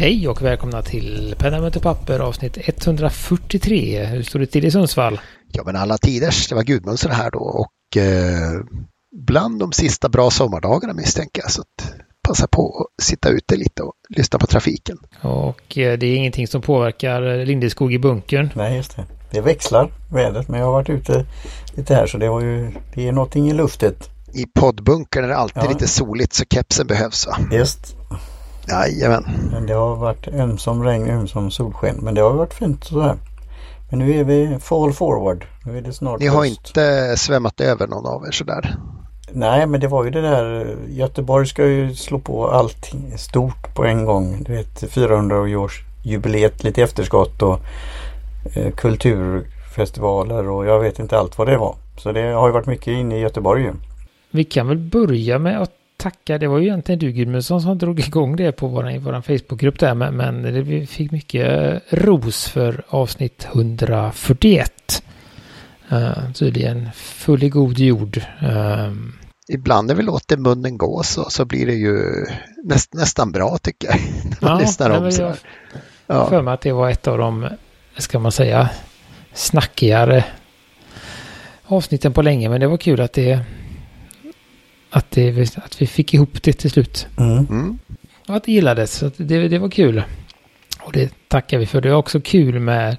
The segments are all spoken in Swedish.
Hej och välkomna till Penna möter papper avsnitt 143. Hur står det till i Sundsvall? Ja men alla tiders, det var Gudmundsen här då och eh, bland de sista bra sommardagarna misstänker jag. Så att passa på att sitta ute lite och lyssna på trafiken. Och eh, det är ingenting som påverkar Lindeskog i bunkern? Nej just det. Det växlar vädret men jag har varit ute lite här så det, var ju, det är någonting i luftet. I poddbunkern är det alltid ja. lite soligt så kepsen behövs va? Just. Jajamän. Men det har varit ömsom regn, ömsom solsken. Men det har varit fint sådär. Men nu är vi fall forward. Nu är det snart Ni har höst. inte svämmat över någon av er sådär? Nej men det var ju det där. Göteborg ska ju slå på allting stort på en gång. Du vet 400 års jubileet lite efterskott och eh, kulturfestivaler och jag vet inte allt vad det var. Så det har ju varit mycket inne i Göteborg ju. Vi kan väl börja med att tacka. Det var ju egentligen du Gudmundsson som drog igång det på vår, i vår Facebookgrupp där. Men, men det, vi fick mycket ros för avsnitt 141. Uh, eh, tydligen full i god jord. Uh, Ibland när vi låter munnen gå så, så blir det ju näst, nästan bra tycker jag. När man ja, lyssnar om så. Jag ja. för mig att det var ett av de, ska man säga, snackigare avsnitten på länge. Men det var kul att det att, det, att vi fick ihop det till slut. Mm. Mm. Och att det gillades. Så det, det var kul. Och det tackar vi för. Det är också kul med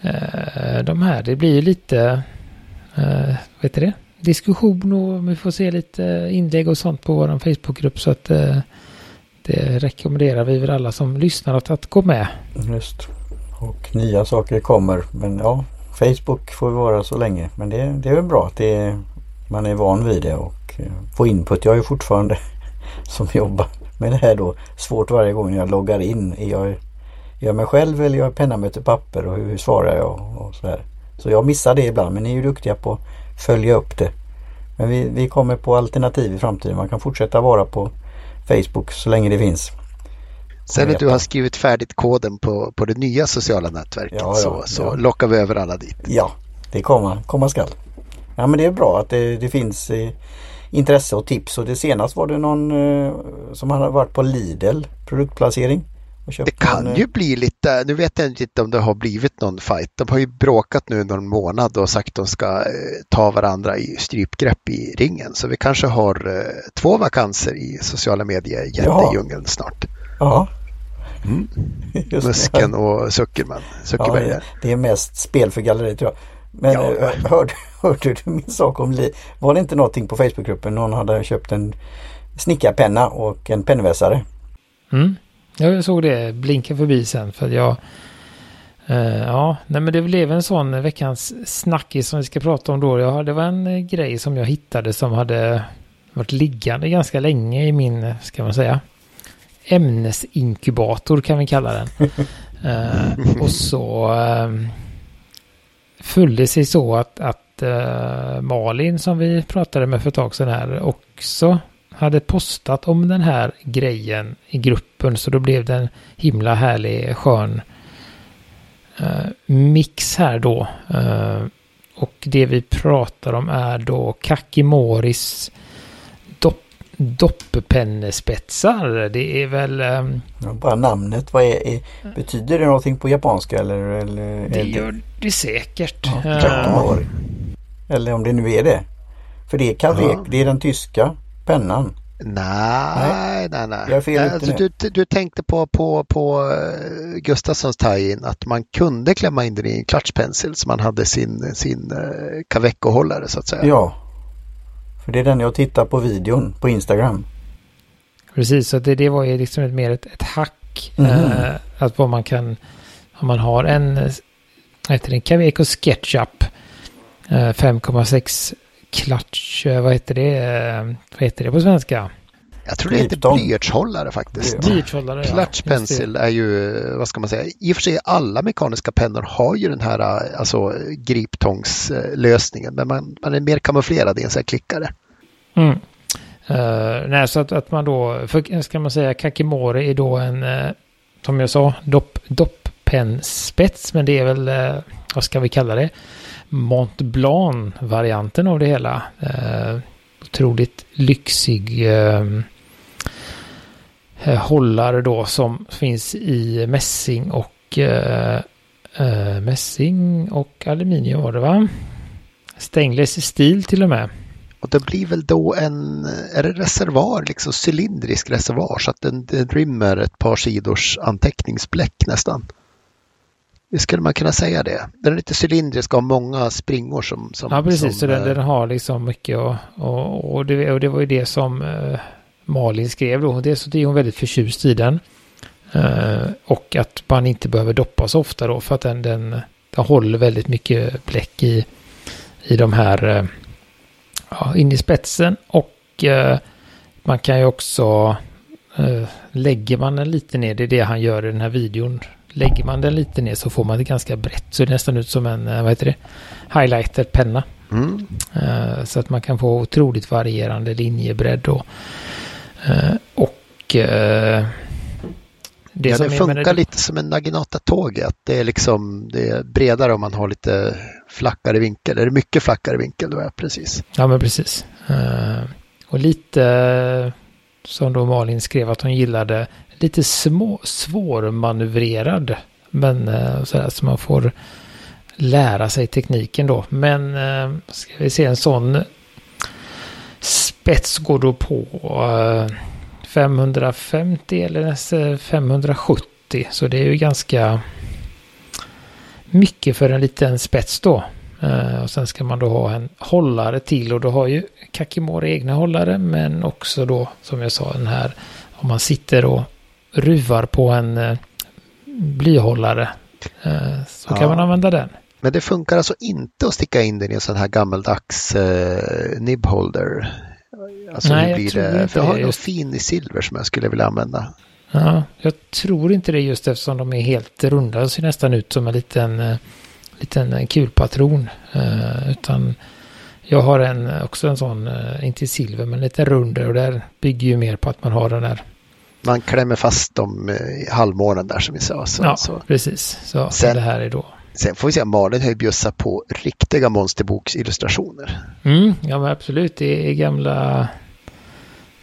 eh, de här. Det blir lite, eh, vad heter det? Diskussion och vi får se lite inlägg och sånt på vår Facebookgrupp. Så att eh, det rekommenderar vi väl alla som lyssnar att, att gå med. Just. Och nya saker kommer. Men ja, Facebook får vi vara så länge. Men det, det är väl bra att det, man är van vid det. Och få input. Jag är fortfarande som jobbar med det här då svårt varje gång jag loggar in. Är jag, är jag mig själv eller jag penna möter papper och hur, svarar jag och så här. Så jag missar det ibland men ni är ju duktiga på att följa upp det. Men vi, vi kommer på alternativ i framtiden. Man kan fortsätta vara på Facebook så länge det finns. Sen när du har skrivit färdigt koden på, på det nya sociala nätverket ja, ja, så, så ja. lockar vi över alla dit. Ja, det komma, komma skall. Ja men det är bra att det, det finns intresse och tips. Och det senast var det någon eh, som hade varit på Lidl produktplacering. Det kan ju eh, bli lite, nu vet jag inte om det har blivit någon fight. De har ju bråkat nu någon månad och sagt att de ska eh, ta varandra i strypgrepp i ringen. Så vi kanske har två vakanser i sociala medier jättedjungeln snart. Ja. Mm. Musken och Zuckerman. Zuckerberg. Ja, det är mest spel för galleriet tror jag. Men ja. Eh, hörde, hörde du min sak om li Var det inte någonting på Facebookgruppen? Någon hade köpt en snickarpenna och en pennvässare. Mm. Jag såg det blinka förbi sen för jag Uh, ja, nej men det blev en sån veckans snackis som vi ska prata om då. Ja, det var en uh, grej som jag hittade som hade varit liggande ganska länge i min, ska man säga, ämnesinkubator kan vi kalla den. Uh, och så följde sig så att, att uh, Malin som vi pratade med för ett tag sedan här också hade postat om den här grejen i gruppen så då blev det en himla härlig skön uh, mix här då. Uh, och det vi pratar om är då Kakimoris doppepennespetsar. Det är väl... Um... Ja, bara namnet. Vad är, är, betyder det någonting på japanska eller? eller det gör det säkert. Ja, uh... Eller om det nu är det. För det är Kavek, ja. det är den tyska pennan. Nej, nej, nej. nej. nej alltså, du, du tänkte på, på, på uh, Gustafssons tie-in att man kunde klämma in den i en klatschpensel så man hade sin, sin uh, Caveco-hållare så att säga. Ja, för det är den jag tittar på videon på Instagram. Precis, så det, det var ju liksom ett, mer ett, ett hack. Mm. Eh, att vad man kan, om man har en, heter det, Caveco SketchUp eh, 5,6 klatsch, eh, vad heter det, eh, vad heter det på svenska? Jag tror det heter blyertshållare faktiskt. Blyertshållare, ja. Clutch pencil är ju, vad ska man säga, i och för sig alla mekaniska pennor har ju den här alltså, griptångslösningen men man, man är mer kamouflerad i en sån här klickare. Mm. Uh, nej, så att, att man då, för, ska man säga, Kakimori är då en, uh, som jag sa, dopp, doppennspets, men det är väl, uh, vad ska vi kalla det? Mont Blanc-varianten av det hela. Uh, otroligt lyxig eh, hållare då som finns i mässing och eh, eh, mässing och aluminium var det va? Stainless steel till och med. Och det blir väl då en, är det reservoar, liksom cylindrisk reservoar så att den, den rymmer ett par sidors anteckningsbläck nästan. Det skulle man kunna säga det. Den är lite cylindrisk och har många springor som... som ja, precis. Som, så den, eh, den har liksom mycket och, och, och, det, och det var ju det som eh, Malin skrev då. Dels så är hon väldigt förtjust i den. Eh, och att man inte behöver doppa så ofta då för att den, den, den håller väldigt mycket bläck i, i de här eh, ja, in i spetsen och eh, man kan ju också lägger man den lite ner, det är det han gör i den här videon. Lägger man den lite ner så får man det ganska brett. Så det är nästan ut som en, vad heter det, highlighter-penna. Mm. Så att man kan få otroligt varierande linjebredd och, och eh, det ja, det funkar men det- lite som en Naginata-tåg. Att det är liksom det är bredare om man har lite flackare vinkel. Är det mycket flackare vinkel då? Ja, precis. Ja, men precis. Eh, och lite eh, som då Malin skrev att hon gillade lite små, svårmanövrerad. Men sådär så man får lära sig tekniken då. Men ska vi se en sån spets går då på eh, 550 eller nästan 570. Så det är ju ganska mycket för en liten spets då. Eh, och sen ska man då ha en hållare till och då har ju Kakimori egna hållare men också då som jag sa den här om man sitter och ruvar på en eh, blyhållare eh, så kan Ja. man använda den. Men det funkar alltså inte att sticka in den i en sån här gammaldags eh, nibholder. Alltså Nej, jag tror det? inte För jag har det någon just. fin i silver som jag skulle vilja använda. Ja, jag tror inte det just eftersom de är helt runda. Det ser nästan ut som en liten, eh, liten eh, kulpatron. Eh, utan jag har en, också en sån, eh, inte i silver, men lite rund och där bygger ju mer på att man har den där. Man klämmer fast dem i halvmånen där som vi sa. Så, ja, så. precis. Så Sen- det här är då. Sen får vi se, Malin har ju bjussat på riktiga monsterboksillustrationer. Mm, ja, men absolut. Det är gamla...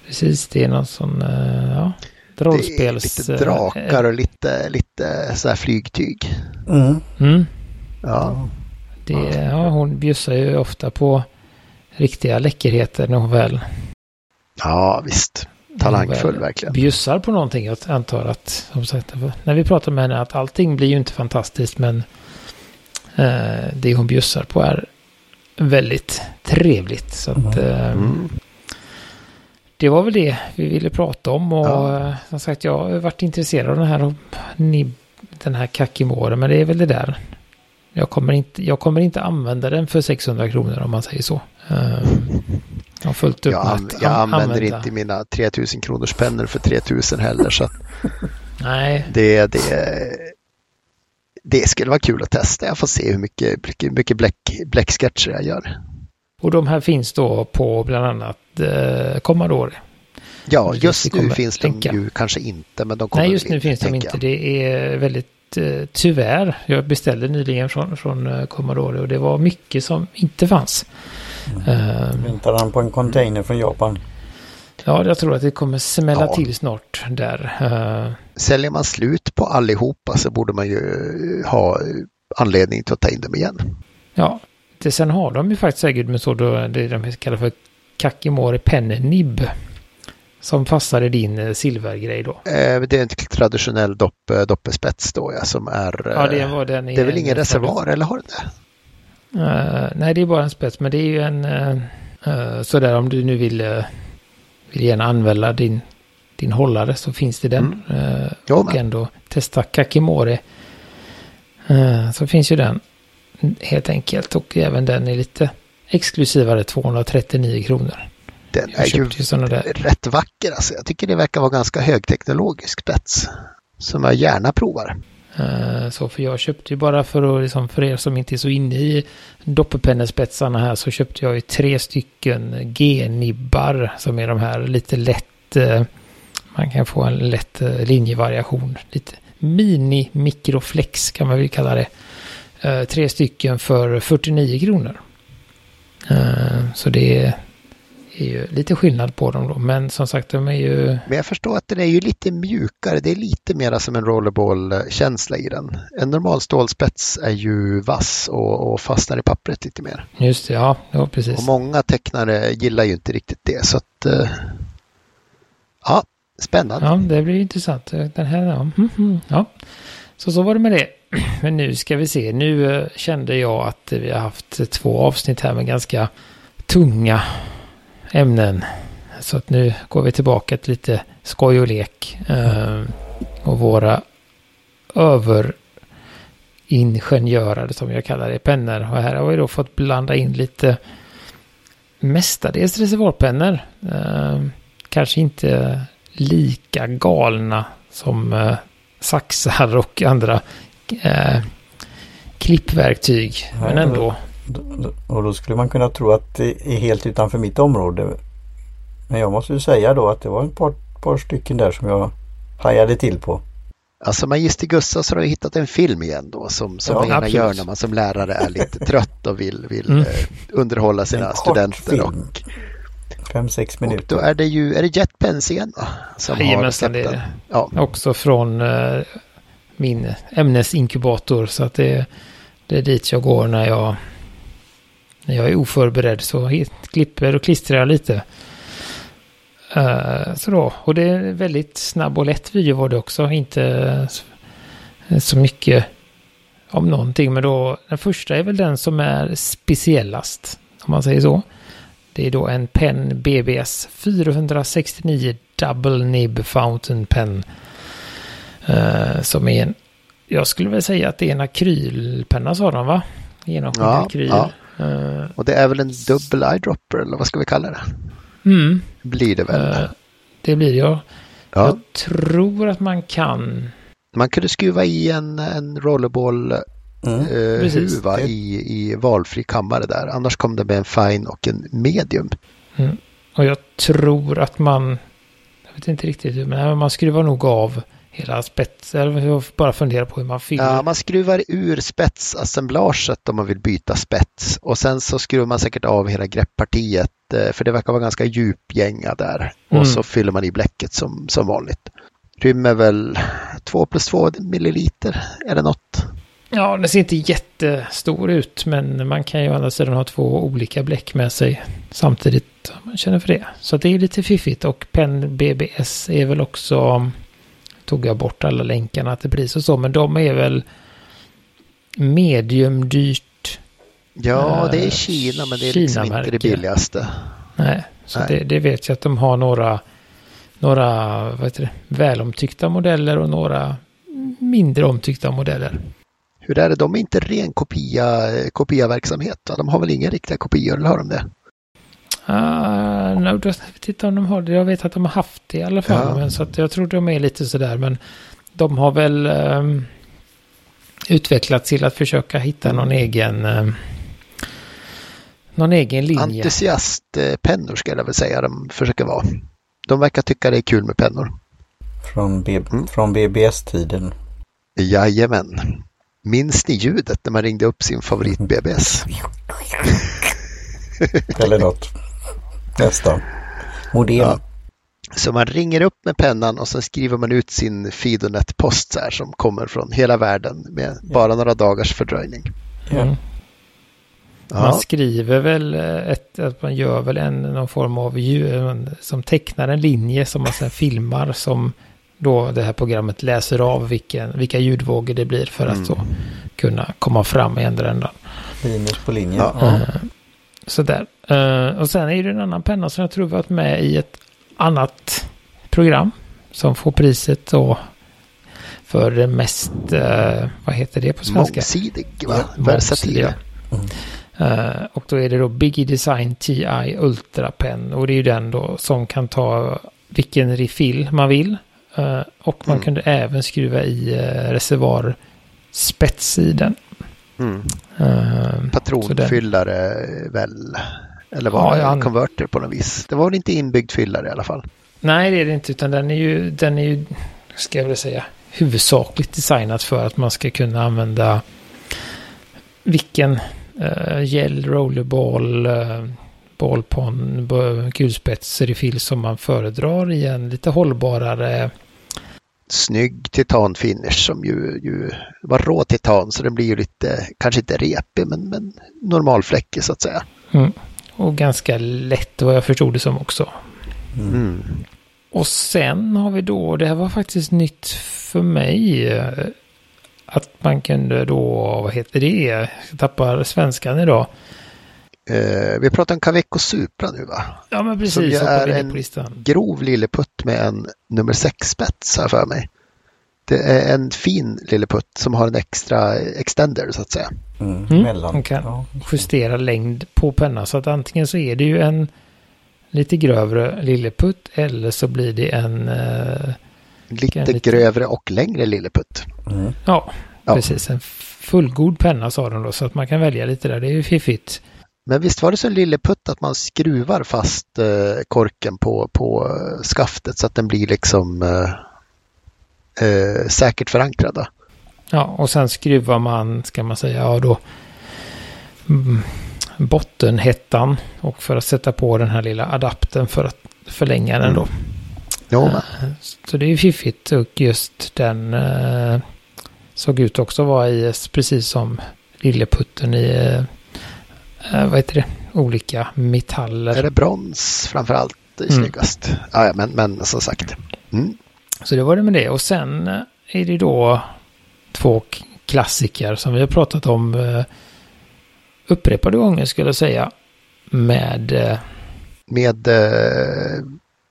Precis, det är någon sån, eh, ja, Det är rollspels... lite drakar och lite, lite så här flygtyg. Mm. Mm, Ja. det, ja, hon bjussar ju ofta på riktiga läckerheter när hon väl ja, visst. Talangfull verkligen. bjussar på någonting. Jag antar att, som sagt, när vi pratar med henne, att allting blir ju inte fantastiskt, men det hon bjussar på är väldigt trevligt. Så att, Mm. eh, Mm. det var väl det vi ville prata om och Ja. eh, som sagt, jag har varit intresserad av den här, den här Kakimore, men det är väl det där. Jag kommer, inte, jag kommer inte använda den för 600 kronor om man säger så. Eh, jag har fullt upp Jag, an- jag an- använder använda. inte mina 3000 kronors pennor för 3000 heller. Så Nej, det, det, det skulle vara kul att testa. Jag får se hur mycket, mycket, mycket bläck, bläcksketcher jag gör. Och de här finns då på bland annat eh, Commodore. Ja, just nu finns de ju kanske inte, men de kommer Nej, just nu in, finns de inte. jag. Det är väldigt eh, tyvärr. Jag beställde nyligen från, från eh, Commodore och det var mycket som inte fanns. Eh, Väntar han på en container från Japan? Ja, jag tror att det kommer smälla Ja. till snart där. Eh, Säljer man slut på allihopa så borde man ju ha anledning till att ta in dem igen. ja, det, sen har de ju faktiskt säkert med så då, det de kallar för Kakimori Pen Nib. Som passar i din eh, silvergrej då. Eh, Det är en traditionell dopp, doppespets då ja, som är... Ja, det eh, var den det är väl en- ingen reservoar, eller har den det? Eh, nej, det är bara en spets, men det är ju en... Uh, uh, sådär om du nu vill, uh, vill gärna använda din, din hållare så finns det den. Uh, Jo, och ändå testa Kakimori. Uh, så finns ju den helt enkelt. Och även den är lite exklusivare, 239 kronor. Den är ju ju rätt vacker alltså. Jag tycker det verkar vara ganska högteknologisk spets. Som jag gärna provar. Eh, så för jag köpte ju bara för att, liksom, för er som inte är så inne i doppepennespetsarna här så köpte jag ju tre stycken G-nibbar som är de här lite lätt, eh, man kan få en lätt eh, linjevariation. Lite mini mikroflex kan man väl kalla det. Tre stycken för 49 kronor. Så det är är ju lite skillnad på dem då. Men som sagt, de är ju... Men jag förstår att den är ju lite mjukare. Det är lite mer som en rollerball-känsla i den. En normal stålspets är ju vass och, och fastnar i pappret lite mer. Just det, ja, ja precis. Och många tecknare gillar ju inte riktigt det. Så att... eh, Ja, spännande. Ja, det blir intressant. Den här, ja. Mm, mm, ja. Så så var det med det. Men nu ska vi se. Nu eh, kände jag att vi har haft två avsnitt här med ganska tunga ämnen. Så att nu går vi tillbaka till lite skoj och lek. Eh, och våra överingenjörer som jag kallar det, pennor. Och här har vi då fått blanda in lite mestadels reservoarpennor. Eh, kanske inte lika galna som eh, saxar och andra eh, klippverktyg. Men ändå. Och då skulle man kunna tro att det är helt utanför mitt område. Men jag måste ju säga då att det var ett par, par stycken där som jag hajade till på. Alltså Magister Gustav så har du hittat en film igen då som, som Ja, man gärna absolut. gör när man som lärare är lite trött och vill, vill Mm. eh, underhålla sina En kort studenter. film. Och, Fem, sex och minuter. då är det ju är det Jetpens igen va? Som har Jajamensan, det är det. Ja, Också från eh, min ämnesinkubator. Så att det, det är dit jag går när jag, när jag är oförberedd. Så klipper och klistrar jag lite. Eh, så då, och det är väldigt snabb och lätt video var det också. Inte så, mycket om någonting. Men då, den första är väl den som är speciellast. Om man säger så. Det är då en Pen BBS 469 Double Nib Fountain Pen. Eh, som är en, jag skulle väl säga att det är en akrylpenna sa de va? Genomskinlig Ja, akryl. ja. Eh, och det är väl en double eyedropper eller vad ska vi kalla det? mm, Blir det väl? eh, det blir jag. ja. Jag tror att man kan. Man kunde skruva i en, en rollerball Mm. Precis. huva Det- i, i valfri kammare där. Annars kom det med en fine och en medium. Mm. Och jag tror att man, jag vet inte riktigt hur, men man skruvar nog av hela spetsen. Eller Jag bara fundera på hur man fyller. Ja, man skruvar ur spetsassemblaget om man vill byta spets och sen så skruvar man säkert av hela grepppartiet eh, för det verkar vara ganska djup gänga där Mm. och så fyller man i bläcket som, som vanligt. Rymmer väl 2 plus 2 milliliter eller något. Ja, den ser inte jättestor ut, men man kan ju å andra sidan ha två olika bläck med sig samtidigt om man känner för det. Så det är lite fiffigt och Pen BBS är väl också, tog jag bort alla länkarna till pris och så, men de är väl medium dyrt. Ja, det är Eh, Kina men det är liksom inte det billigaste. Nej, så Nej. Det, det vet jag att de har några, några vad heter det, välomtyckta modeller och några mindre omtyckta modeller. Hur är det? De är inte ren kopia, kopiaverksamhet. Va? De har väl inga riktiga kopior, eller har de det? Uh, no, jag vet inte om de har det. Jag vet att de har haft det i alla fall. Ja. Men så att jag tror de är lite sådär. Men de har väl um, utvecklats till att försöka hitta någon egen um, någon egen linje. Entusiastpennor ska jag väl säga de försöker vara. De verkar tycka det är kul med pennor. Från, B- Mm. från BBS-tiden. Jajamän. Minns ni ljudet när man ringde upp sin favorit BBS? Eller något. Nästa. Modem. Ja. Så man ringer upp med pennan och sen skriver man ut sin Fidonet-post så här, som kommer från hela världen med bara några dagars fördröjning. Ja. Mm. Man Ja, skriver väl ett, att man gör väl en, någon form av ljud, som tecknar en linje som man sen filmar som då det här programmet läser av vilken, vilka ljudvågor det blir för att Mm. så kunna komma fram i andra ändan. Linus på linjen. Ja. Ja. Sådär. Eh, och sen är det en annan penna som jag tror varit med i ett annat program som får priset då för det mest, eh, vad heter det på svenska? mångsidig, va? Ja, Versatila. Mm. Eh, och då är det då Biggie Design TI Ultra Pen. Och det är ju den då som kan ta vilken refill man vill. Eh, och man Mm. kunde även skruva i uh, reservoar spets i den. Mm. Eh, Patronfyllare väl? Eller var Ja, det an- konverter på något vis? Det var inte inbyggd fyllare i alla fall? Nej, det är det inte. Utan den är ju, den är ju, ska jag väl säga, huvudsakligt designat för att man ska kunna använda vilken uh, gel, rollerball, uh, ballpon, b- kulspets, refill som man föredrar i en lite hållbarare Snygg titanfinish som ju, ju var rå titan så den blir ju lite, kanske inte repig men, men normalfläckig så att säga. mm, och ganska lätt vad jag förstod det som också. Mm. Och sen har vi då, det här var faktiskt nytt för mig, eh, att man kunde då, vad heter det, jag tappar svenskan idag. Eh, vi pratar om Caveco Supra nu va? Ja men Som precis, ju hoppar är en grov lilleputt med en nummer 6-spets här för mig. Det är en fin lilleputt som har en extra extender så att säga. Mm. Mm, Mellan. man kan Ja. justera längd på pennan. Så att antingen så är det ju en lite grövre lilleputt eller så blir det en, eh, Lite, lite- grövre och längre lilleputt. Mm. ja, Ja. precis, en fullgod penna sa de då. Så att man kan välja lite där, det är ju fiffigt. Men visst var det så en lilleputt att man skruvar fast eh, korken på, på eh, skaftet så att den blir liksom eh, eh, säkert förankrad. Ja, och sen skruvar man, ska man säga, ja då mm, bottenhettan och för att sätta på den här lilla adaptern för att förlänga den då. Jo, men. Så det är ju fiffigt och just den såg ut också vara i, precis som lilleputten i, vad heter det, olika metaller. Är det brons framför allt är Mm. snyggast? Ja, ja, men, men som sagt. Mm. Så det var det med det. Och sen eh, är det då två klassiker som vi har pratat om eh, upprepade gånger skulle jag säga. Med, eh, Med eh,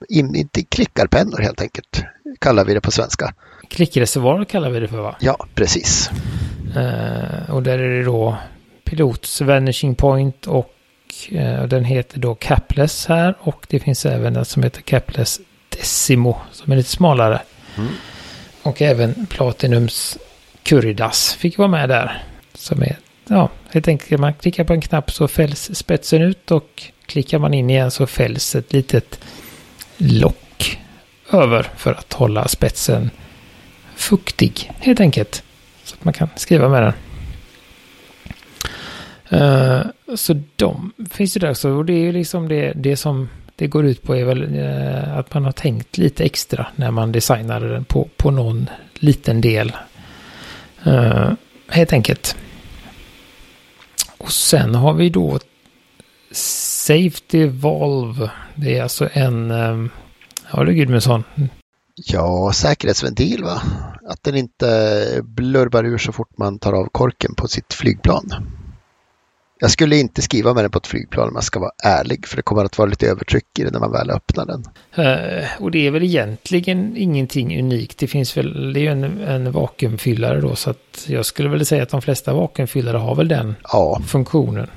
in, inte klickarpennor helt enkelt. Kallar vi det på svenska. klickreservoar kallar vi det för va? Ja, precis. Eh, och där är det då Pilots Vanishing Point och eh, den heter då Capless här och det finns även en som heter Capless Decimo som är lite smalare. Mm. Och även Platinums Curidas fick vara med där. Som är, ja, helt enkelt man klickar på en knapp så fälls spetsen ut och klickar man in igen så fälls ett litet lock över för att hålla spetsen fuktig helt enkelt. Så att man kan skriva med den. Eh, så de finns ju där också. Och det är ju liksom det, det som det går ut på är väl eh, att man har tänkt lite extra när man designar den på, på någon liten del. Uh, helt enkelt. Och sen har vi då Safety Valve. Det är alltså en... Um, Ja du Gudmundsson. Ja, säkerhetsventil va? Att den inte blurbar ur så fort man tar av korken på sitt flygplan. Jag skulle inte skriva med den på ett flygplan om jag ska vara ärlig för det kommer att vara lite övertryck i det när man väl öppnar den. Eh, och det är väl egentligen ingenting unikt. Det finns väl, det är ju en, en vakuumfyllare då så att jag skulle väl säga att de flesta vakuumfyllare har väl den Ja, funktionen.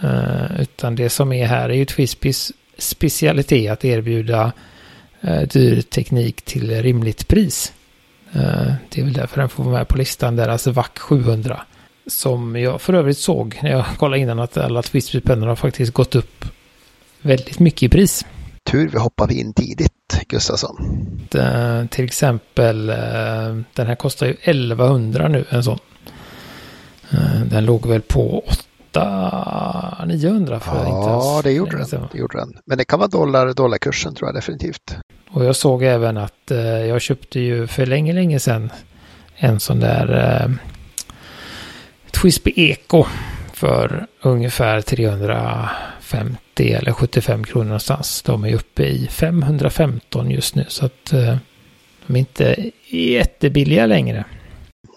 Eh, utan det som är här är ju Twispys specialitet att erbjuda uh, dyr teknik till rimligt pris. Eh, det är väl därför den får vara med på listan, deras VAC 700. Som jag för övrigt såg när jag kollade innan att alla Twispy-pennor har faktiskt gått upp väldigt mycket i pris. tur vi hoppade in tidigt, Gustafsson. Eh, till exempel, eh, den här kostar ju 1100 nu, en sån. Eh, den låg väl på 8 900 för inte Ja, det gjorde den. Det gjorde den. Men det kan vara dollar, dollarkursen tror jag definitivt. Och jag såg även att jag köpte ju för länge, länge sedan en sån där Twispy Eco för ungefär 350 eller 75 kronor någonstans. De är uppe i 515 just nu så att eh, de är inte jättebilliga längre.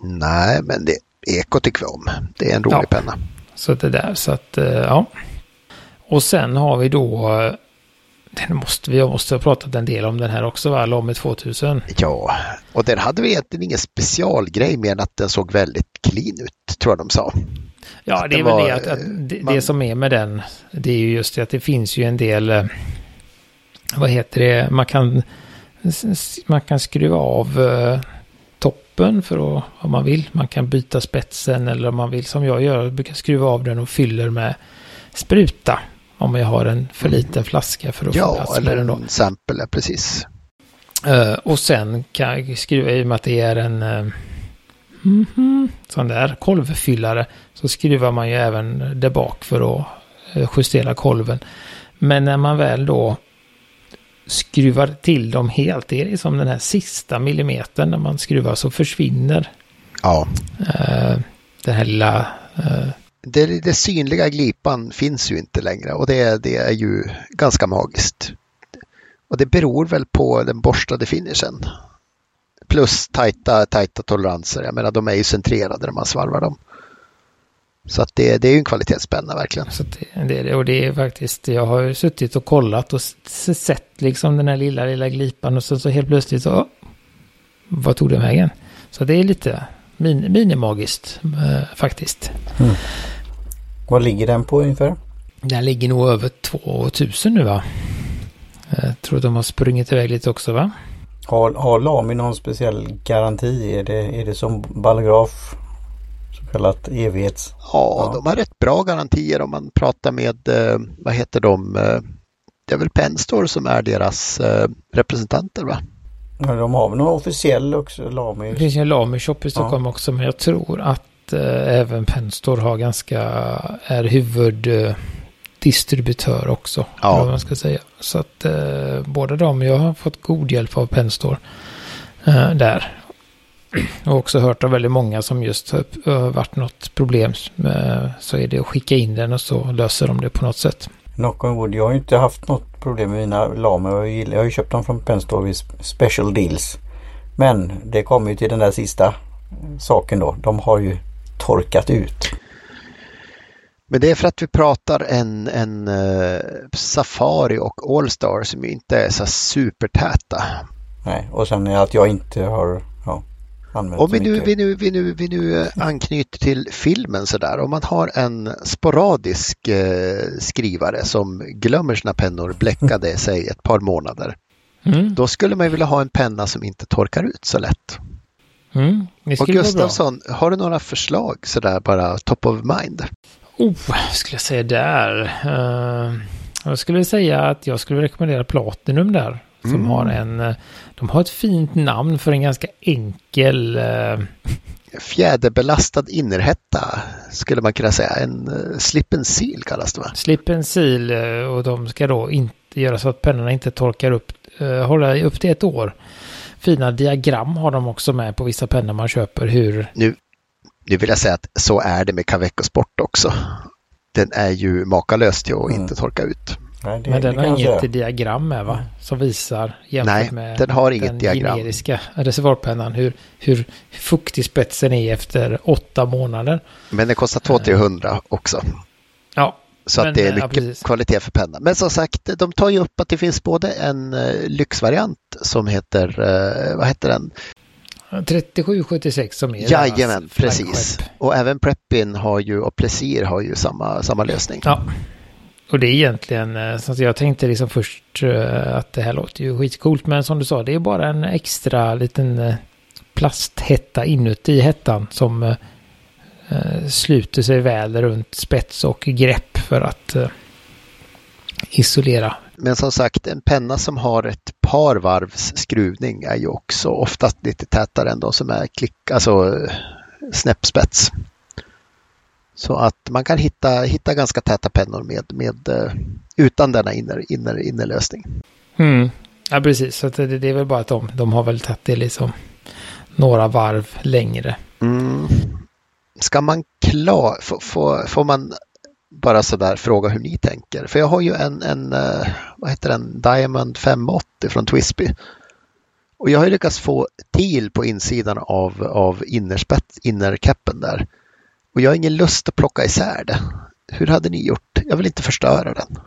Nej, men det Eko tycker vi om. Det är en rolig Ja. penna. Så det där, så att eh, ja. Och sen har vi då, eh, den måste vi, jag måste ha pratat en del om den här också va, Lomme 2000. Ja, och den hade vi egentligen ingen specialgrej mer än att den såg väldigt clean ut, tror jag de sa. Ja, Att det är väl var, det att, att det, man- det som är med den, det är ju just det att det finns ju en del, eh, vad heter det, man kan, man kan skruva av eh, toppen för att, om man vill. Man kan byta spetsen eller om man vill som jag gör, brukar skruva av den och fyller med spruta. Om jag har en för liten flaska för att få Ja, plats med eller den då. en sample, ja, precis. Eh, och sen kan jag skruva i och med att det är en uh, mhm, sån där kolvfyllare så skruvar man ju även där bak för att eh, justera kolven. Men när man väl då skruvar till dem helt, det är liksom den här sista millimetern när man skruvar så försvinner Ja. eh, den här lilla... Eh, det, det synliga glipan finns ju inte längre och det, det är ju ganska magiskt. Och det beror väl på den borstade finishen. Plus tajta, tajta toleranser. Jag menar de är ju centrerade när man svarvar dem. Så att det, det är ju en kvalitetspenna verkligen. så det, det är det. Och det är faktiskt, jag har ju suttit och kollat och sett liksom den här lilla, lilla glipan och så, så helt plötsligt så, vad tog den vägen? Så det är lite min, minimagiskt eh, faktiskt. Vad ligger den på ungefär? Den ligger nog över 2000 nu va? Jag tror de har sprungit iväg lite också va? Har, har Lami någon speciell garanti? Är det, är det som ballograf? Så kallat evighets... Ja, Ja. de har rätt bra garantier om man pratar med, eh, vad heter de, eh, det är väl Penstore som är deras eh, representanter va? Ja, de har väl någon officiell också, Lami? Det finns en Lamy Shop i Stockholm också men jag tror att eh, även Penstore har ganska, är huvuddistributör också. Ja. Vad man ska säga. Så att eh, båda de, jag har fått god hjälp av Penstore eh, där. Och också hört av väldigt många som just har varit något problem med, så är det att skicka in den och så löser de det på något sätt. Knock on wood. Jag har ju inte haft något problem med mina Lami. Jag, gillar- jag har ju köpt dem från Penstore vid special deals. Men det kommer ju till den där sista saken då. De har ju torkat ut. Men det är för att vi pratar en, en eh, Safari och Allstar som ju inte är så supertäta. Nej, och sen är att jag inte har använt Om vi nu, vi nu, vi nu, vi nu eh, anknyter till filmen sådär. Om man har en sporadisk eh, skrivare som glömmer sina pennor bläckade sig ett par månader. Mm. Då skulle man ju vilja ha en penna som inte torkar ut så lätt. Mm. Och. Gustafsson, har du några förslag sådär bara top of mind? Oh, skulle jag säga där. Eh, jag skulle säga att jag skulle rekommendera Platinum där. Som Mm. har en, eh, de har ett fint namn för en ganska enkel, eh, Fjäderbelastad innerhätta skulle man kunna säga. En uh, slip and seal kallas det va? slip and seal eh, och de ska då inte göra så att pennorna inte torkar upp, eh, hålla upp till ett år. Fina diagram har de också med på vissa pennor man köper hur, Nu vill jag säga att så är det med Caveco Sport också. Den är ju makalös till att Mm. inte torka ut. Nej, det, men det den har jag inget diagram med va? Som visar jämfört Nej, med den har inget den diagram. generiska reservoarpennan hur, hur fuktig spetsen är efter åtta månader. Men den kostar 200-300 också. Ja, Så Men, att det är ja, mycket precis. kvalitet för penna. Men som sagt, de tar ju upp att det finns både en eh, lyxvariant som heter, eh, vad heter den? 3776 som är Jajamän, precis. Och även Preppin har ju, och Plesir har ju samma, samma lösning. Ja. Och det är egentligen, eh, så att jag tänkte liksom först eh, att det här låter ju skitcoolt, men som du sa, det är bara en extra liten eh, plasthätta inuti hettan som sluter sig väl runt spets och grepp för att isolera. Men som sagt, en penna som har ett par varvs skruvning är ju också oftast lite tätare än de som är klick, alltså snäppspets. Så att man kan hitta, hitta ganska täta pennor med, med, eh, utan denna inner, inner, innerlösning. Mm. Ja, precis. Så det, det är väl bara att de, de har väl tagit det liksom några varv längre. Mm. Ska man klara, får, man bara sådär fråga hur ni tänker? För jag har ju en, en eh, vad heter den, Diamond 580 från Twisby. Och jag har ju lyckats få til på insidan av, av innerspets, innercappen där. Och jag har ingen lust att plocka isär det. Hur hade ni gjort? Jag vill inte förstöra den.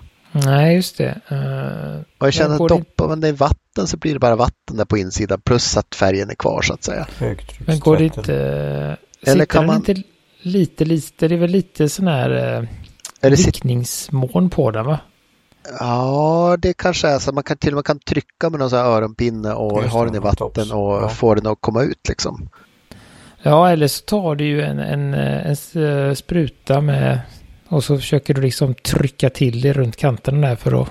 Nej, just det. Eh, Och jag känner att doppar man det i vatten så blir det bara vatten där på insidan plus att färgen är kvar så att säga. Men går det inte... Eller Eller kan man- inte lite, lite... Det är väl lite sån här eh, Eller sit- vickningsmån på den va? Ja, det kanske är så. Man kan till och med kan trycka med någon sån här öronpinne och ha den i vatten tops. och Ja. få den att komma ut liksom. Ja, eller så tar du ju en, en, eh, en eh, spruta med... Och så försöker du liksom trycka till det runt kanterna där för att...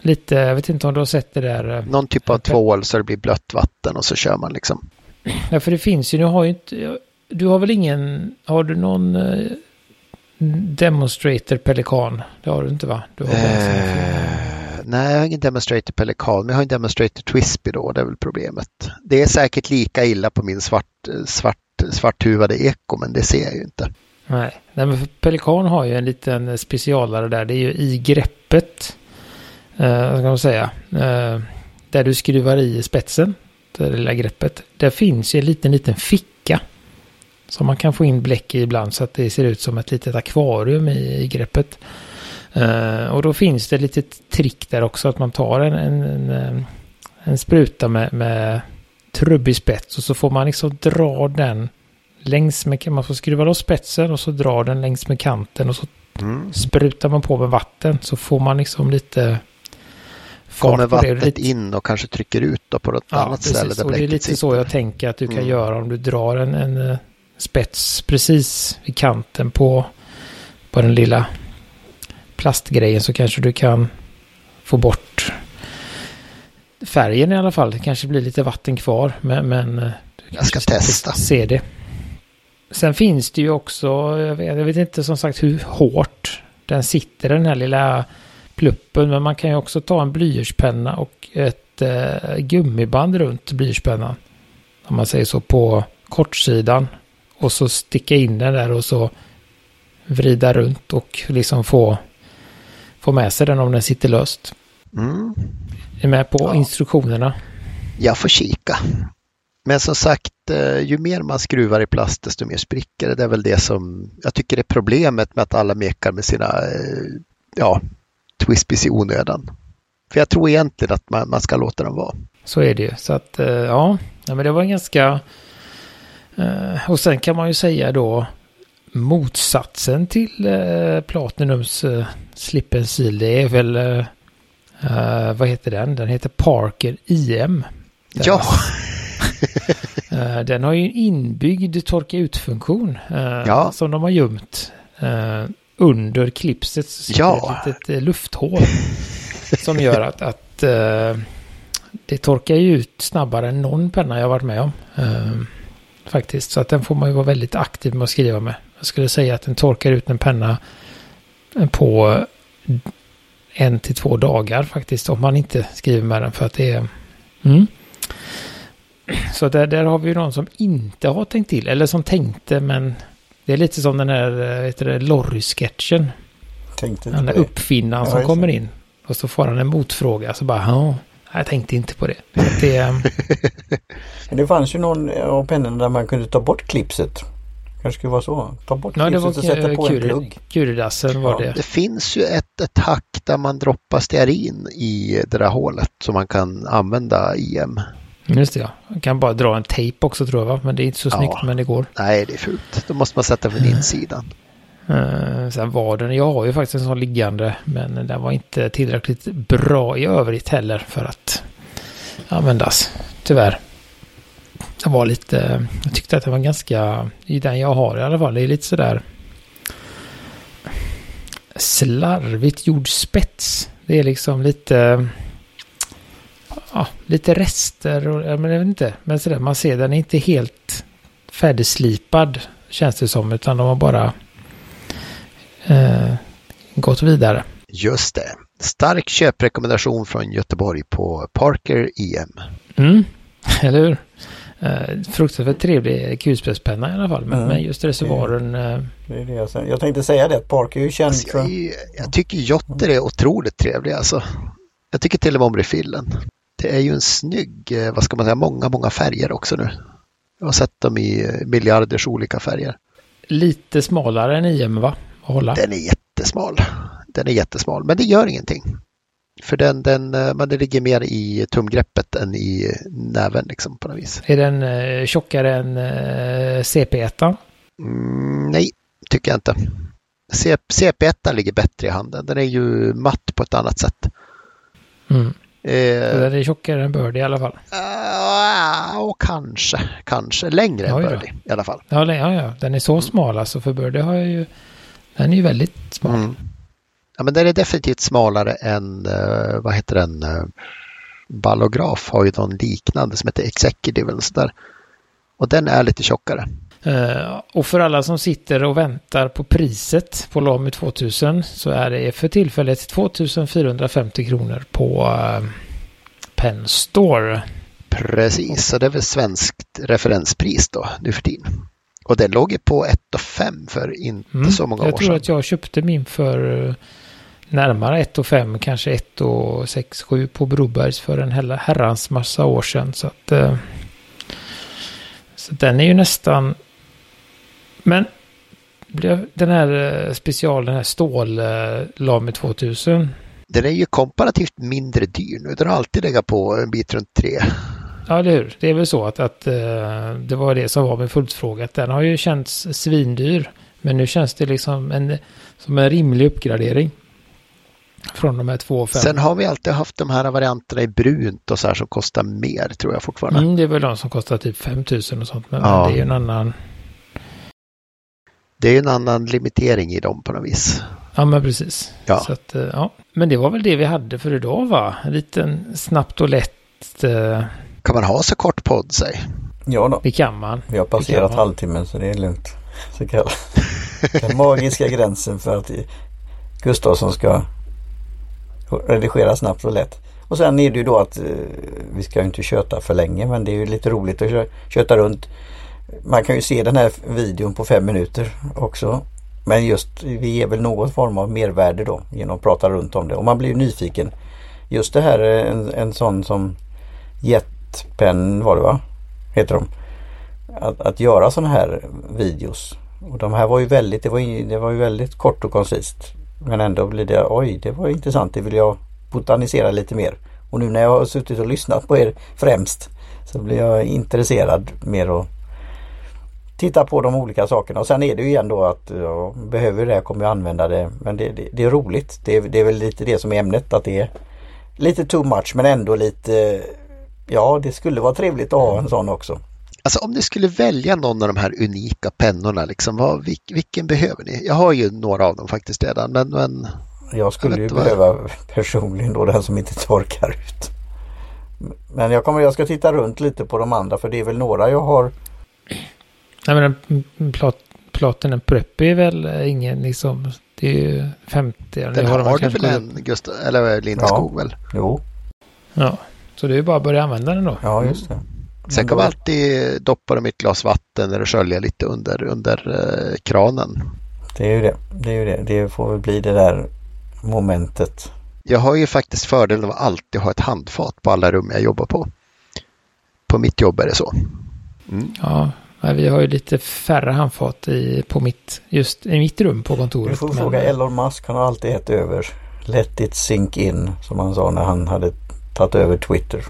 Lite, jag vet inte om du har sett det där. eh, Någon typ av tvål så det blir blött vatten och så kör man liksom. Ja, för det finns ju, nu har ju inte... Du har väl ingen... Har du någon... Demonstrator Pelikan. Det har du inte va? Du har bara nej, jag har ingen Demonstrator Pelikan, men jag har en Demonstrator twispy då, det är väl problemet. Det är säkert lika illa på min svart, svart, svarthuvade eko, men det ser jag ju inte. Nej, Nej men Pelikan har ju en liten specialare där. Det är ju i greppet. Eh, vad ska man säga? Eh, där du skruvar i spetsen. Det lilla greppet. Där finns ju en liten, liten ficka. Som man kan få in bläck i ibland så att det ser ut som ett litet akvarium i, i greppet. Eh, och då finns det ett litet trick där också. Att man tar en, en, en, eh, en spruta med, med trubbig spets. Och så får man liksom dra den längs med, man får skruva loss spetsen och så drar den längs med kanten och så Mm. sprutar man på med vatten så får man liksom lite fart Kommer vattnet Lite, in och kanske trycker ut då på något ja, annat ställe precis. där Och det är lite sitter. så jag tänker att du kan Mm. göra om du drar en, en eh, spets precis vid kanten på, på den lilla plastgrejen så kanske du kan få bort färgen i alla fall. Det kanske blir lite vatten kvar men, men eh, du Jag ska testa. Se det. Sen finns det ju också, jag vet, jag vet inte som sagt hur hårt den sitter den här lilla pluppen. Men man kan ju också ta en blyertspenna och ett eh, gummiband runt blyertspennan. Om man säger så på kortsidan. Och så sticka in den där och så vrida runt och liksom få, få med sig den om den sitter löst. Mm. Är med på Ja. instruktionerna. Jag får kika. Men som sagt, eh, ju mer man skruvar i plast desto mer spricker det. Det är väl det som jag tycker är problemet med att alla mekar med sina eh, ja, Twisbys i onödan. För jag tror egentligen att man, man ska låta dem vara. Så är det ju. Så att eh, ja, men det var en ganska... Och sen kan man ju säga då motsatsen till eh, Platinums eh, Slip Seal. Det är väl... Eh, eh, vad heter den? Den heter Parker IM. Den, Ja, eh, den har ju en inbyggd torka ut-funktion. Eh, Ja. Som de har gömt. Under klipset så Ja. ett litet lufthål. som gör att, att det torkar ju ut snabbare än någon penna jag varit med om. Faktiskt. Så att den får man ju vara väldigt aktiv med att skriva med. Jag skulle säga att den torkar ut en penna på en till två dagar faktiskt. Om man inte skriver med den för att det är... Mm. Så där, där har vi ju någon som inte har tänkt till. Eller som tänkte men det är lite som den här eh, heter det, Lorry-sketchen. Tänkte Den där uppfinnaren som kommer in. Och så får han en motfråga. Så bara, ja, jag tänkte inte på det. Det det fanns ju någon av pennorna där man kunde ta bort klipset. Kanske skulle vara så. Ta bort ja, det klipset var och sätta på en plugg. Curidassen var Ja, det. det finns ju ett, ett hack där man droppar stearin i det där hålet som man kan använda IM. Just det, ja. Man kan bara dra en tejp också tror jag, va? Men det är inte så Ja. snyggt, men det går. Nej, det är fult. Då måste man sätta från insidan. Uh, sen var den, jag har ju faktiskt en sån liggande, men den var inte tillräckligt bra i övrigt heller för att användas. Tyvärr. Den var lite, jag tyckte att den var ganska, i den jag har i alla fall, det är lite sådär slarvigt gjord spets. Det är liksom lite, ja, lite rester och, men jag vet inte, men sådär, man ser den är inte helt färdigslipad känns det som, utan de har bara eh, gått vidare. Just det. Stark köprekommendation från Göteborg på Parker IM. Mm, eller hur? Eh, fruktansvärt trevlig kulspetspenna i alla fall, men, Mm. men just reservoaren, eh, Det är det jag, säger. jag tänkte säga det Parker är ju känd Alltså, jag, för... är- jag tycker Jotter är otroligt trevlig alltså. Jag tycker till och med om refillen. Det är ju en snygg, eh, vad ska man säga, många, många färger också nu. Jag har sett dem i eh, miljarders olika färger. lite smalare än IM va? Att hålla. Den är jättesmal. Den är jättesmal, men det gör ingenting. För den, den, eh, men det ligger mer i tumgreppet än i näven liksom på något vis. Är den eh, tjockare än eh, CP1? Mm, nej, tycker jag inte. C- CP1 ligger bättre i handen. Den är ju matt på ett annat sätt. Mm. Eh, den är tjockare än Bird i alla fall. Uh, och kanske, kanske längre än. Birdie i alla fall. Ja, ja, ja, den är så smal alltså för Bird har jag ju... Den är ju väldigt smal. Mm. Ja, men den är definitivt smalare än, eh, vad heter den, uh, Ballograf har ju någon liknande som heter Executive eller sådär. Och den är lite tjockare. Eh, och för alla som sitter och väntar på priset på Lamy 2000 så är det för tillfället 2450 kronor på uh, Penn Store. Precis, så det är väl svenskt referenspris då nu för tiden. Och den låg ju på 1 5 för inte mm, så många år sedan. Jag tror att jag köpte min för närmare 1 5, kanske 1 6, 7 på Brobergs för en herrans massa år sedan. Så att uh, så den är ju nästan men den här eh, special, den här stål eh, Lame 2000. Den är ju komparativt mindre dyr nu. Den har alltid legat på en bit runt tre. Ja, det är Det är väl så att, att det var det som var min följdfråga. Den har ju känts svindyr. Men nu känns det liksom en, som en rimlig uppgradering. Från de här två och fem. Sen har vi alltid haft de här varianterna i brunt och så här som kostar mer tror jag fortfarande. Mm, det är väl de som kostar typ 5000 och sånt. Men, ja. men det är ju en annan det är en annan limitering i dem på något vis. Ja, men precis. Ja. Så att, eh, ja. Men det var väl det vi hade för idag, va? En liten snabbt och lätt... Uh... Kan man ha så kort podd, sig? Ja då. Det kan man. Vi har passerat halvtimmen så det är lugnt. Så kallat. Den magiska gränsen för att Gustavsson ska redigera snabbt och lätt. Och sen är det ju då att eh, vi ska inte köta för länge men det är ju lite roligt att köta runt man kan ju se den här videon på fem minuter också. Men just vi ger väl någon form av mervärde då genom att prata runt om det och man blir nyfiken. Just det här eh, en, en sån som Jetpen var det va? Heter de. Att, att göra sådana här videos. Och de här var ju väldigt, det var ju, det var ju väldigt kort och koncist. Men ändå blir det, oj det var intressant, det vill jag botanisera lite mer. Och nu när jag har suttit och lyssnat på er främst så blir jag intresserad mer och titta på de olika sakerna och sen är det ju igen då att ja, behöver det kommer jag använda det men det, det, det är roligt. Det, det, är väl lite det som är ämnet att det är lite too much men ändå lite ja det skulle vara trevligt att ha en sån också. Alltså om ni skulle välja någon av de här unika pennorna, liksom, vad, vilken behöver ni? Jag har ju några av dem faktiskt redan men, men jag skulle jag ju behöva personligen då den som inte torkar ut. Men jag, kommer, jag ska titta runt lite på de andra för det är väl några jag har Nej men plat, Platinum Prep är väl ingen liksom, det är ju 50. Den har, har du väl en Gustav, eller Lindskog ja. väl? Jo. Ja, så det är ju bara att börja använda den då. Ja, just det. Sen kan man alltid doppa dem i ett glas vatten eller skölja lite under, under eh, kranen. Det är ju det. Det är ju det. Det får väl bli det där momentet. Jag har ju faktiskt fördelen av att alltid ha ett handfat på alla rum jag jobbar på. På mitt jobb är det så. Mm. Ja, vi har ju lite färre handfat i, på mitt, just i mitt rum på kontoret. Du får men... fråga Elon Musk, han har alltid ett över. Let it sink in, som han sa när han hade tagit över Twitter.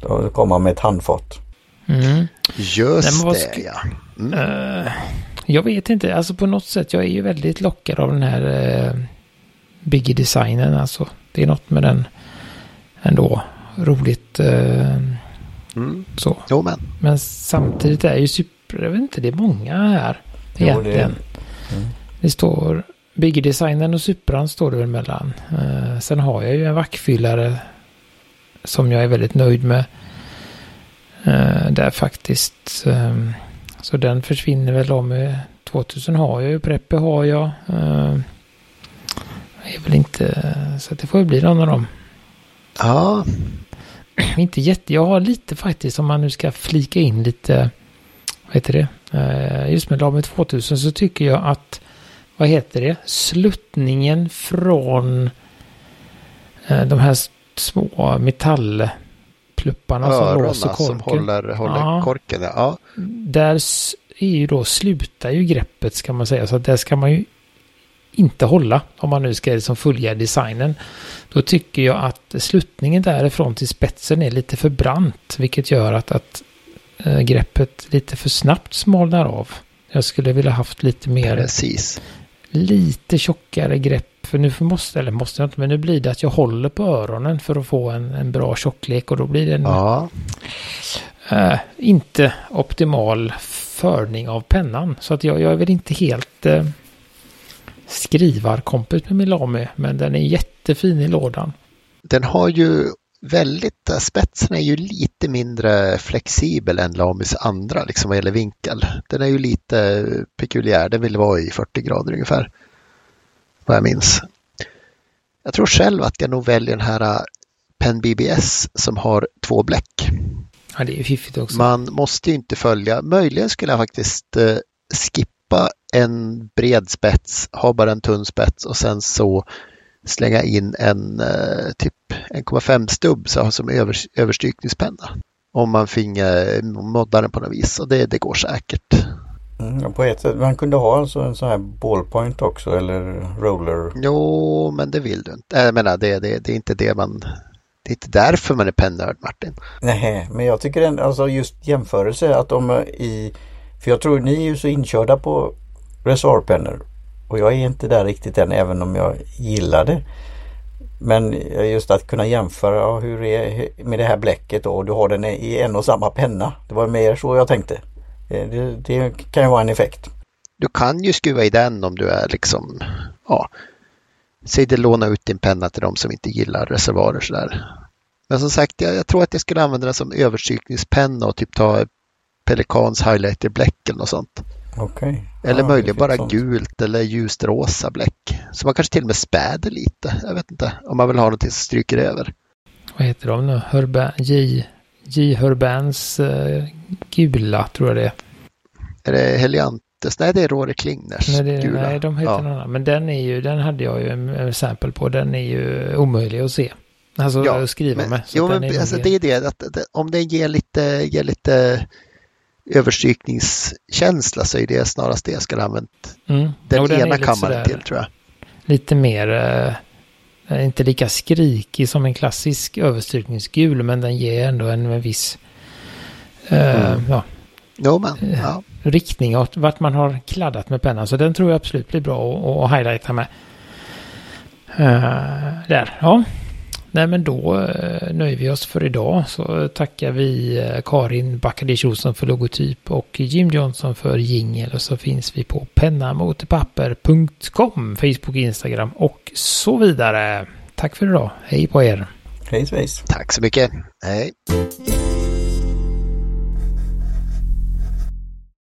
Då kom han med ett handfat. Mm. Just Nej, det, ja. Mm. Uh, jag vet inte, alltså på något sätt, jag är ju väldigt lockad av den här uh, Biggie-designen. Alltså, det är något med den ändå roligt. Uh, Mm. Så. Jo, men. men samtidigt är ju super, jag vet inte, det är många här egentligen. Jo, det, mm. det står Bigger-designen och Supran står det väl mellan. Uh, sen har jag ju en vackfyllare som jag är väldigt nöjd med. Uh, där faktiskt. Um, så den försvinner väl om 2000 har jag ju. Preppe har jag. Uh, är väl inte, så det får ju bli någon av dem. Ja, inte jätte, jag har lite faktiskt om man nu ska flika in lite, vad heter det, eh, just med Lame 2000 så tycker jag att, vad heter det, sluttningen från eh, de här små metallplupparna som låser korken. som håller, håller ja. korken. Ja. Där är ju då, slutar ju greppet ska man säga, så där ska man ju inte hålla om man nu ska liksom följa designen. Då tycker jag att sluttningen därifrån till spetsen är lite för brant. Vilket gör att, att äh, greppet lite för snabbt smalnar av. Jag skulle vilja haft lite mer... Precis. Lite tjockare grepp. För nu måste, eller måste jag inte, men nu blir det att jag håller på öronen för att få en, en bra tjocklek. Och då blir det en... Ja. Äh, inte optimal förning av pennan. Så att jag, jag är väl inte helt... Äh, skrivarkompis med Milami, men den är jättefin i lådan. Den har ju väldigt, spetsen är ju lite mindre flexibel än Lamis andra, liksom vad gäller vinkel. Den är ju lite pekuliär, den vill vara i 40 grader ungefär. Vad jag minns. Jag tror själv att jag nog väljer den här Pen BBS som har två bläck. Ja, det är fiffigt också. Man måste ju inte följa, möjligen skulle jag faktiskt eh, skippa en bred spets, ha bara en tunn spets och sen så slänga in en eh, typ 1,5 stubb så som över, överstrykningspenna. Om man finge modda den på något vis och det, det går säkert. Mm, på ett sätt, man kunde ha alltså en sån här ballpoint också eller roller? Jo, men det vill du inte. Jag menar, det, det, det är inte det man det är inte därför man är pennörd Martin. Nej, men jag tycker ändå, alltså just jämförelse att de i... För jag tror ni är ju så inkörda på reservoarpennor. Och jag är inte där riktigt än även om jag gillar det. Men just att kunna jämföra hur det är med det här bläcket och du har den i en och samma penna. Det var mer så jag tänkte. Det, det kan ju vara en effekt. Du kan ju skruva i den om du är liksom, ja, säg det låna ut din penna till de som inte gillar reservoarer sådär. Men som sagt, jag, jag, tror att jag skulle använda den som överstrykningspenna och typ ta Pelikans highlighter bläck eller något sånt. Okay. Eller ja, möjligen bara sånt. gult eller ljust rosa bläck. Så man kanske till och med späder lite. Jag vet inte. Om man vill ha något som stryker över. Vad heter de nu? Hurba, J, J. Hurbans uh, gula tror jag det är. Är det Heliantes? Nej, det är Rory Klingners nej, det, gula. Nej, de heter ja. någon annan. Men den är ju, den hade jag ju en, en sample på. Den är ju omöjlig att se. Alltså ja, skriva men, med. Jo, men alltså, det är det att, att om den ger lite, ger lite överstrykningskänsla så är det snarast det jag skulle använt mm. den, den ena kammaren till tror jag. Lite mer, äh, inte lika skrikig som en klassisk överstrykningsgul men den ger ändå en, viss äh, mm. ja, jo, men, ja. riktning åt vart man har kladdat med pennan. Så den tror jag absolut blir bra att highlighta med. Uh, där, ja. Nej men då eh, nöjer vi oss för idag. Så tackar vi eh, Karin Backadish Olsson för logotyp och Jim Johnson för jingel. Och så finns vi på pennamotpapper.com, Facebook, Instagram och så vidare. Tack för idag. Hej på er. Hej svejs. Tack så mycket. Hej.